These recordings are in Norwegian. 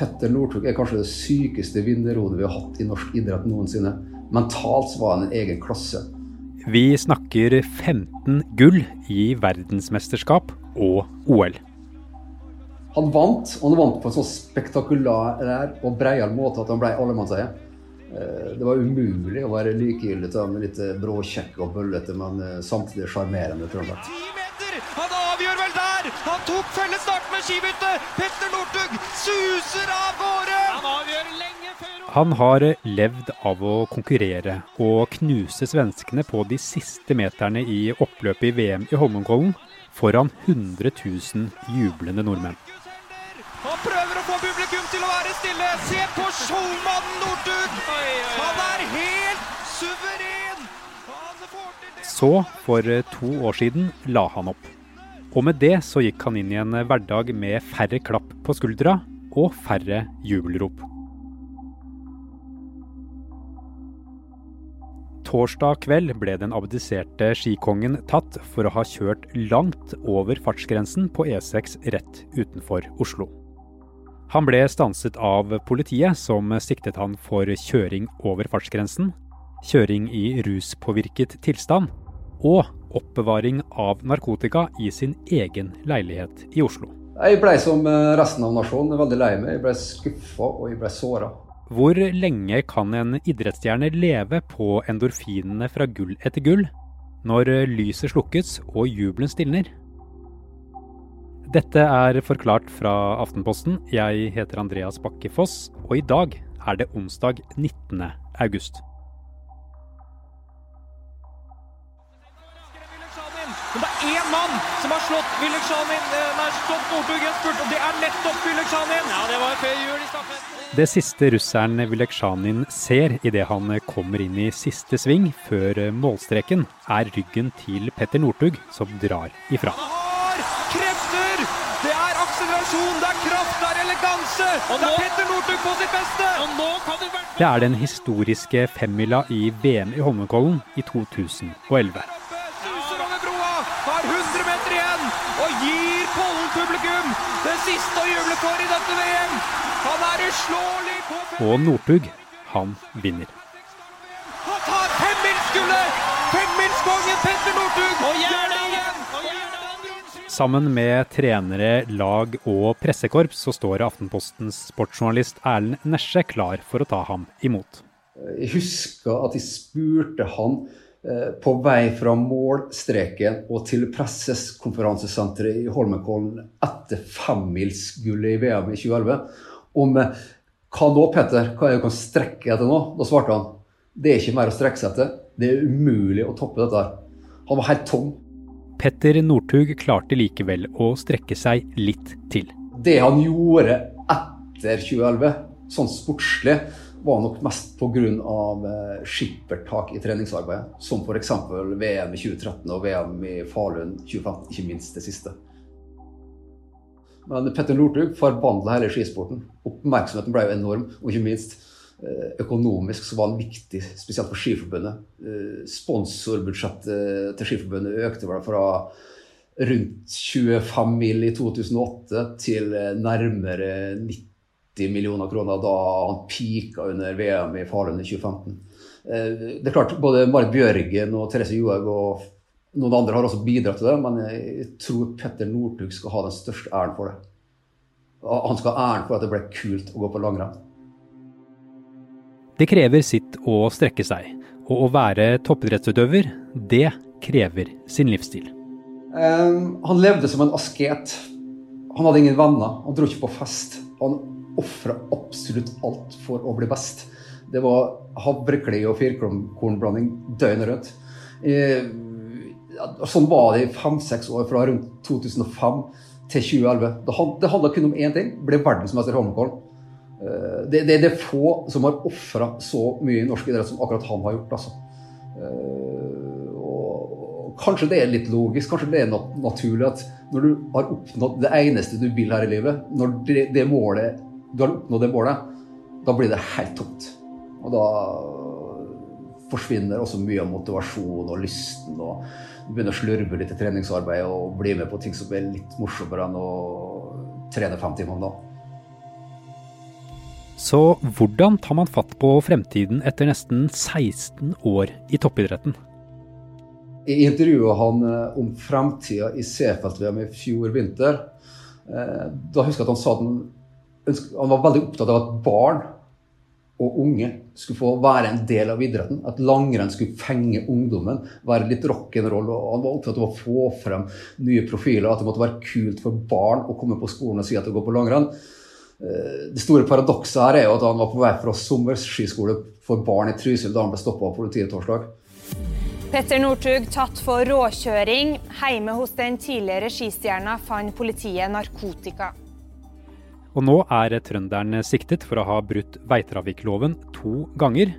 Petter Northug er kanskje det sykeste vinnerhodet vi har hatt i norsk idrett noensinne. Mentalt var han en egen klasse. Vi snakker 15 gull i verdensmesterskap og OL. Han vant, og han vant på en så spektakulær og breial måte at han ble allemannseie. Eh, det var umulig å være likegyldig til ham, litt bråkjekk og bøllete, men eh, samtidig sjarmerende. Han avgjør vel der! Han tok fellesstart med skibytte! Petter Northug suser av gårde! Han avgjør lenge før Han har levd av å konkurrere og knuse svenskene på de siste meterne i oppløpet i VM i Holmenkollen foran 100 000 jublende nordmenn. Han prøver å få publikum til å være stille. Se på showmannen Northug! Han er helt Så, for to år siden, la han opp. Og med det så gikk han inn i en hverdag med færre klapp på skuldra og færre jubelrop. Torsdag kveld ble den abdiserte skikongen tatt for å ha kjørt langt over fartsgrensen på E6 rett utenfor Oslo. Han ble stanset av politiet, som siktet han for kjøring over fartsgrensen, kjøring i ruspåvirket tilstand og oppbevaring av narkotika i sin egen leilighet i Oslo. Jeg ble som eh, resten av nasjonen veldig lei meg. Jeg ble skuffa og jeg ble såra. Hvor lenge kan en idrettsstjerne leve på endorfinene fra gull etter gull, når lyset slukkes og jubelen stilner? Dette er forklart fra Aftenposten. Jeg heter Andreas Bakke Foss, og i dag er det onsdag 19. august. Men det er én mann som har slått Villeksjanin, eh, nei, slått Northug i en spurt, og det er nettopp Villeksjanin! Ja, det var før jul i stafetten. Det siste russeren Villeksjanin ser idet han kommer inn i siste sving før målstreken, er ryggen til Petter Northug, som drar ifra. Han har krefter! det er akselerasjon, det er kraft, det er eleganse! Og det er Petter Northug på sitt beste! Det er den historiske femmila i VM i Holmenkollen i 2011. Suser over broa, har 100 meter igjen og gir Pollen-publikum det siste å juble for i dette VM! Han er uslåelig på Og Northug, han vinner. Han tar femmilsgullet! Femmilskongen Petter Northug! Og gjør det igjen! Sammen med trenere, lag og pressekorps så står Aftenpostens sportsjournalist Erlend Nesje klar for å ta ham imot. Jeg husker at jeg spurte han på vei fra målstreken og til presseskonferansesenteret i Holmenkollen etter femmilsgullet i VM i 2011 om eh, hva nå, Petter? Hva er det du kan strekke etter nå? Da svarte han det er ikke mer å strekke seg etter. Det er umulig å toppe dette. Han var helt tom. Petter Northug klarte likevel å strekke seg litt til. Det han gjorde etter 2011, sånn sportslig, var nok mest pga. Eh, skippertak i treningsarbeidet. Som f.eks. VM i 2013 og VM i Falun 2015, ikke minst det siste. Men Petter Northug forvandla hele skisporten. Oppmerksomheten ble jo enorm, og ikke minst Eh, økonomisk så var han viktig, spesielt for Skiforbundet. Eh, sponsorbudsjettet til Skiforbundet økte vel fra rundt 25 mill. i 2008 til nærmere 90 millioner kroner da han pika under VM i Falun i 2015. Det er klart, Både Marit Bjørgen og Therese Johaug og noen andre har også bidratt til det, men jeg tror Petter Northug skal ha den største æren for det. Han skal ha æren for at det ble kult å gå på langrenn. Det krever sitt å strekke seg, og å være toppidrettsutøver, det krever sin livsstil. Um, han levde som en asket. Han hadde ingen venner, han dro ikke på fest. Han ofra absolutt alt for å bli best. Det var havreklede og firkornblanding døgnet rundt. Eh, sånn var det i fem-seks år, fra rundt 2005 til 2011. Det handla kun om én ting ble verdensmester i Holmenkollen. Eh, det, det, det, er få som har ofra så mye i norsk idrett som akkurat han har gjort. Altså. Eh, og kanskje det er litt logisk, kanskje det er naturlig at når du har oppnådd det eneste du vil her i livet, når det, det målet, du har oppnådd det målet, da blir det helt tomt. Og da forsvinner også mye av motivasjonen og lysten. og Du begynner å slurve litt i treningsarbeidet og bli med på ting som er litt morsommere enn å trene fem timer om dagen. Så hvordan tar man fatt på fremtiden etter nesten 16 år i toppidretten? Jeg intervjuet han eh, om fremtida i Seefeld-VM i fjor vinter. Eh, da husker jeg at han sa at han, han var veldig opptatt av at barn og unge skulle få være en del av idretten. At langrenn skulle fenge ungdommen, være litt rock'n'roll. Han var opptatt av å få frem nye profiler, at det måtte være kult for barn å komme på skolen og si at de går på langrenn. Eh, det store paradokset her er jo at han var på vei fra sommerskiskole for barn i Trysil da han ble stoppa av politiet torsdag. Petter Northug tatt for råkjøring. Hjemme hos den tidligere skistjerna fant politiet narkotika. Og nå er trønderen siktet for å ha brutt veitrafikkloven to ganger.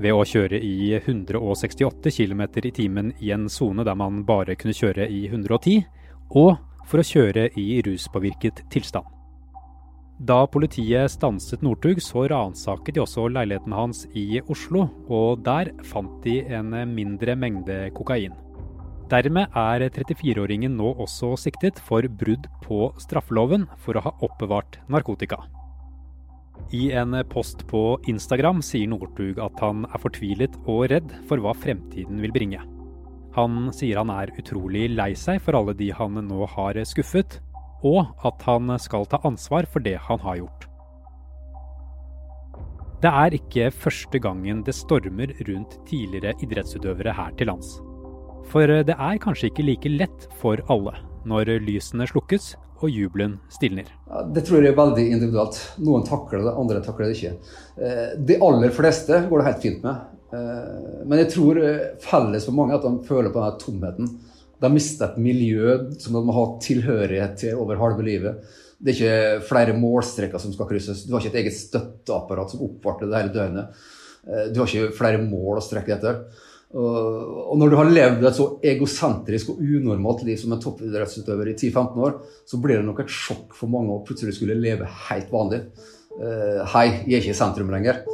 Ved å kjøre i 168 km i timen i en sone der man bare kunne kjøre i 110, og for å kjøre i ruspåvirket tilstand. Da politiet stanset Northug, så ransaket de også leiligheten hans i Oslo, og der fant de en mindre mengde kokain. Dermed er 34-åringen nå også siktet for brudd på straffeloven for å ha oppbevart narkotika. I en post på Instagram sier Northug at han er fortvilet og redd for hva fremtiden vil bringe. Han sier han er utrolig lei seg for alle de han nå har skuffet, og at han skal ta ansvar for det han har gjort. Det er ikke første gangen det stormer rundt tidligere idrettsutøvere her til lands. For eh, det er kanskje ikke like lett for alle når lysene slukkes og jubelen stilner. Det tror jeg er veldig individuelt. Noen takler det, andre takler det ikke. Eh, de aller fleste går det helt fint med. Eh, men jeg tror felles for mange at de føler på denne tomheten. De mister et miljø som de må ha tilhørighet til over halve livet. Det er ikke flere målstreker som skal krysses. Du har ikke et eget støtteapparat som oppvarter det hele døgnet. Du har ikke flere mål å strekke etter. Og når du har levd et så egosentrisk og unormalt liv som en toppidrettsutøver i 10-15 år, så blir det nok et sjokk for mange å plutselig skulle leve helt vanlig. Uh, hei, jeg er ikke i sentrum lenger.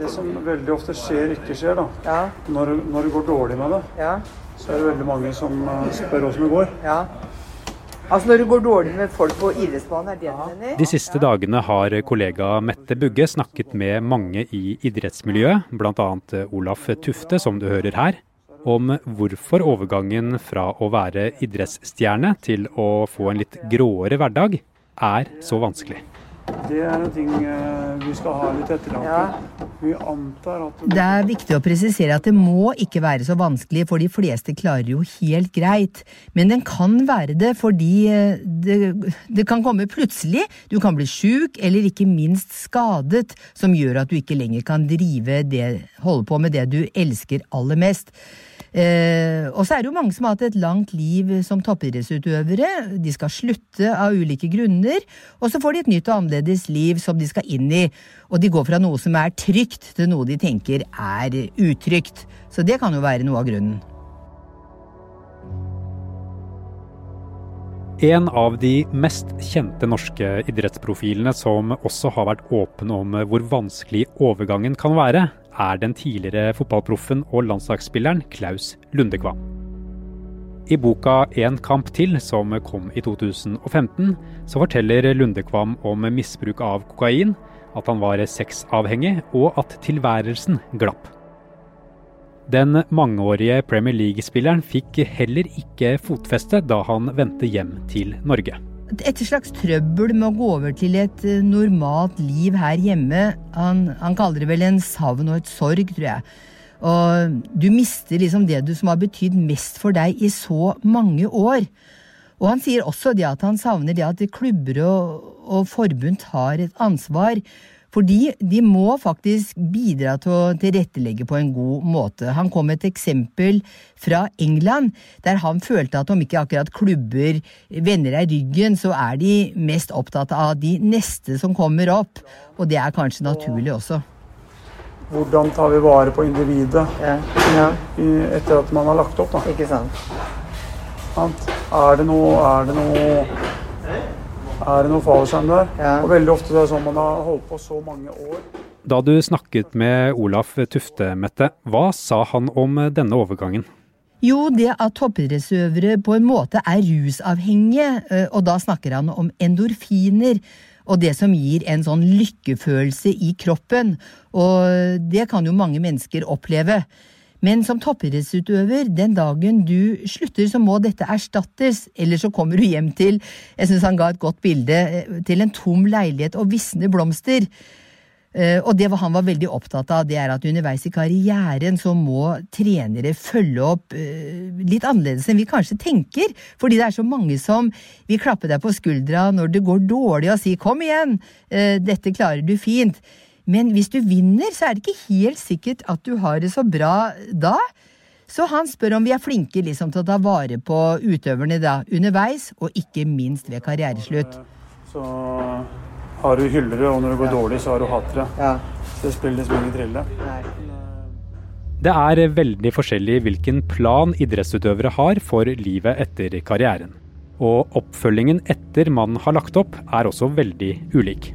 Det som veldig ofte skjer, ikke skjer, da. Ja. Når, når, det går dårlig med det, ja. så er det veldig mange som eh, spør åssen det går. Ja. Altså når det går dårlig med folk på idrettsbanen, er det det mener? De siste dagene har kollega Mette Bugge snakket med mange i idrettsmiljøet, bl.a. Olaf Tufte, som du hører her, om hvorfor overgangen fra å være idrettsstjerne til å få en litt gråere hverdag er så vanskelig. Det er noe ting eh, vi skal ha litt ettertanke. Ja. Det er viktig å presisere at det må ikke være så vanskelig, for de fleste klarer jo helt greit. Men den kan være det fordi eh, det, det kan komme plutselig. Du kan bli sjuk, eller ikke minst skadet, som gjør at du ikke lenger kan drive det, holde på med det du elsker aller mest. Eh, og så er det jo mange som har hatt et langt liv som toppidrettsutøvere. De skal slutte av ulike grunner, og så får de et nytt og annerledes liv som de skal inn i. Og de går fra noe som er trygt, til noe de tenker er utrygt. Så det kan jo være noe av grunnen. En av de mest kjente norske idrettsprofilene som også har vært åpen om hvor vanskelig overgangen kan være, er den tidligere fotballproffen og landslagsspilleren Klaus Lundekvam. I boka 'En kamp til', som kom i 2015, så forteller Lundekvam om misbruk av kokain, at han var sexavhengig, og at tilværelsen glapp. Den mangeårige Premier League-spilleren fikk heller ikke fotfeste da han vendte hjem til Norge et slags trøbbel med å gå over til et eh, normalt liv her hjemme. Han, han, kaller det vel en savn og et sorg, tror jeg. Og du mister liksom det du som har betydd mest for deg i så mange år. Og han sier også det at han savner det at klubber og, og forbund tar et ansvar fordi de må faktisk bidra til å tilrettelegge på en god måte. Han kom med et eksempel fra England, der han følte at om ikke akkurat klubber vender deg ryggen, så er de mest opptatt av de neste som kommer opp. Og det er kanskje naturlig også. Hvordan tar vi vare på individet ja. Ja. etter at man har lagt opp? Da? Ikke sant. Er det noe, er det noe er det noe fallskjerm der. Ja. Og veldig ofte det er sånn man har holdt på så mange år. Da du snakket med Olaf Tufte, Mette, hva sa han om denne overgangen? Jo, det at toppidrettsøvere på en måte er rusavhengige, eh, og da snakker han om endorfiner. Og det som gir en sånn lykkefølelse i kroppen. Og det kan jo mange mennesker oppleve. Men som toppidrettsutøver, den dagen du slutter, så må dette erstattes. Eller så kommer du hjem til, jeg syns han ga et godt bilde, eh, til en tom leilighet og visne blomster. Eh, og det han var veldig opptatt av, det er at underveis i karrieren så må trenere følge opp eh, litt annerledes enn vi kanskje tenker. Fordi det er så mange som vil klappe deg på skuldra når det går dårlig og si 'kom igjen, dette klarer du fint'. Men hvis du vinner, så er det ikke helt sikkert at du har det så bra da. Så han spør om vi er flinke liksom, til å ta vare på utøverne da, underveis, og ikke minst ved karriereslutt. Så har du hyllere, og når det går ja. dårlig, så har du hatere. Ja. Så det spiller liksom ingen trille. Det er veldig forskjellig hvilken plan idrettsutøvere har for livet etter karrieren. Og oppfølgingen etter man har lagt opp, er også veldig ulik.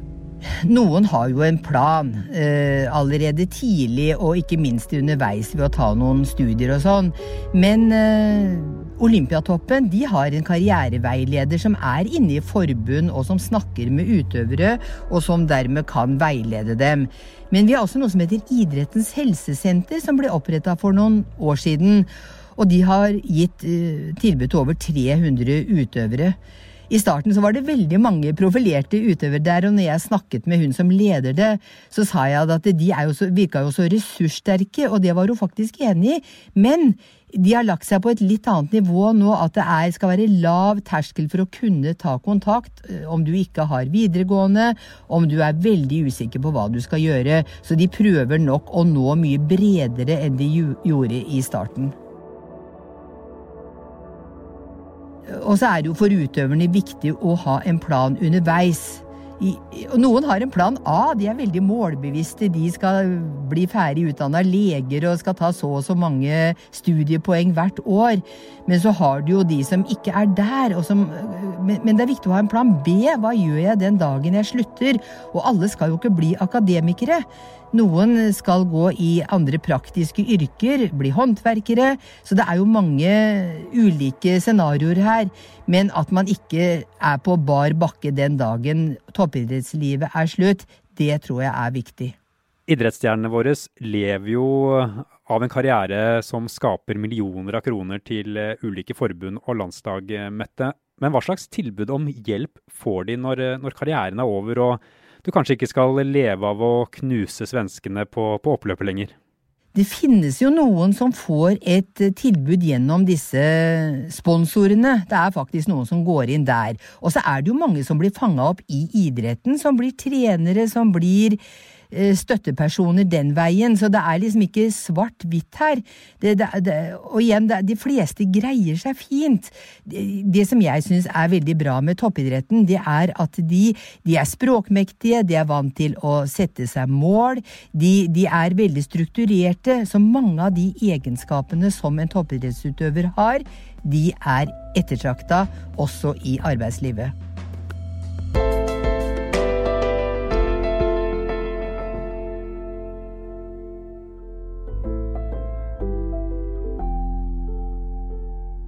Noen har jo en plan eh, allerede tidlig, og ikke minst underveis ved å ta noen studier og sånn. Men eh, Olympiatoppen de har en karriereveileder som er inne i forbund, og som snakker med utøvere, og som dermed kan veilede dem. Men vi har også noe som heter Idrettens helsesenter, som ble oppretta for noen år siden. Og de har gitt eh, tilbud til over 300 utøvere. I starten så var det veldig mange profilerte utøvere der, og når jeg snakket med hun som leder det, så sa jeg at de jo så, virka jo så ressurssterke, og det var hun faktisk enig i. Men de har lagt seg på et litt annet nivå nå, at det er, skal være lav terskel for å kunne ta kontakt eh, om du ikke har videregående, om du er veldig usikker på hva du skal gjøre. Så de prøver nok å nå mye bredere enn de gjorde i starten. Og så er det jo for utøverne viktig å ha en plan underveis. I, og noen har en plan A, de er veldig målbevisste. De skal bli ferdig utdanna leger og skal ta så og så mange studiepoeng hvert år. Men så har du jo de som ikke er der. Som, men, men, det er viktig å ha en plan B. Hva gjør jeg den dagen jeg slutter? Og alle skal jo ikke bli akademikere. Noen skal gå i andre praktiske yrker, bli håndverkere. Så det er jo mange ulike scenarioer her. Men at man ikke er på bar bakke den dagen toppidrettslivet er slutt, det tror jeg er viktig. Idrettsstjernene våre lever jo av en karriere som skaper millioner av kroner til eh, ulike forbund og landslag, eh, Mette. Men hva slags tilbud om hjelp får de når, eh, når karrieren er over og du kanskje ikke skal leve av å knuse svenskene på, på oppløpet lenger? Det finnes jo noen som får et tilbud gjennom disse sponsorene. Det er faktisk noen som går inn der. Og så er det jo mange som blir fanga opp i idretten, som blir trenere, som blir Eh, støttepersoner den veien, så det er liksom ikke svart-hvitt her. Det, det, det, og igjen, de fleste greier seg fint. Det, som jeg syns er veldig bra med toppidretten, det er at de, de, er språkmektige, de er vant til å sette seg mål, de, de er veldig strukturerte, så mange av de egenskapene som en toppidrettsutøver har, de er ettertrakta også i arbeidslivet.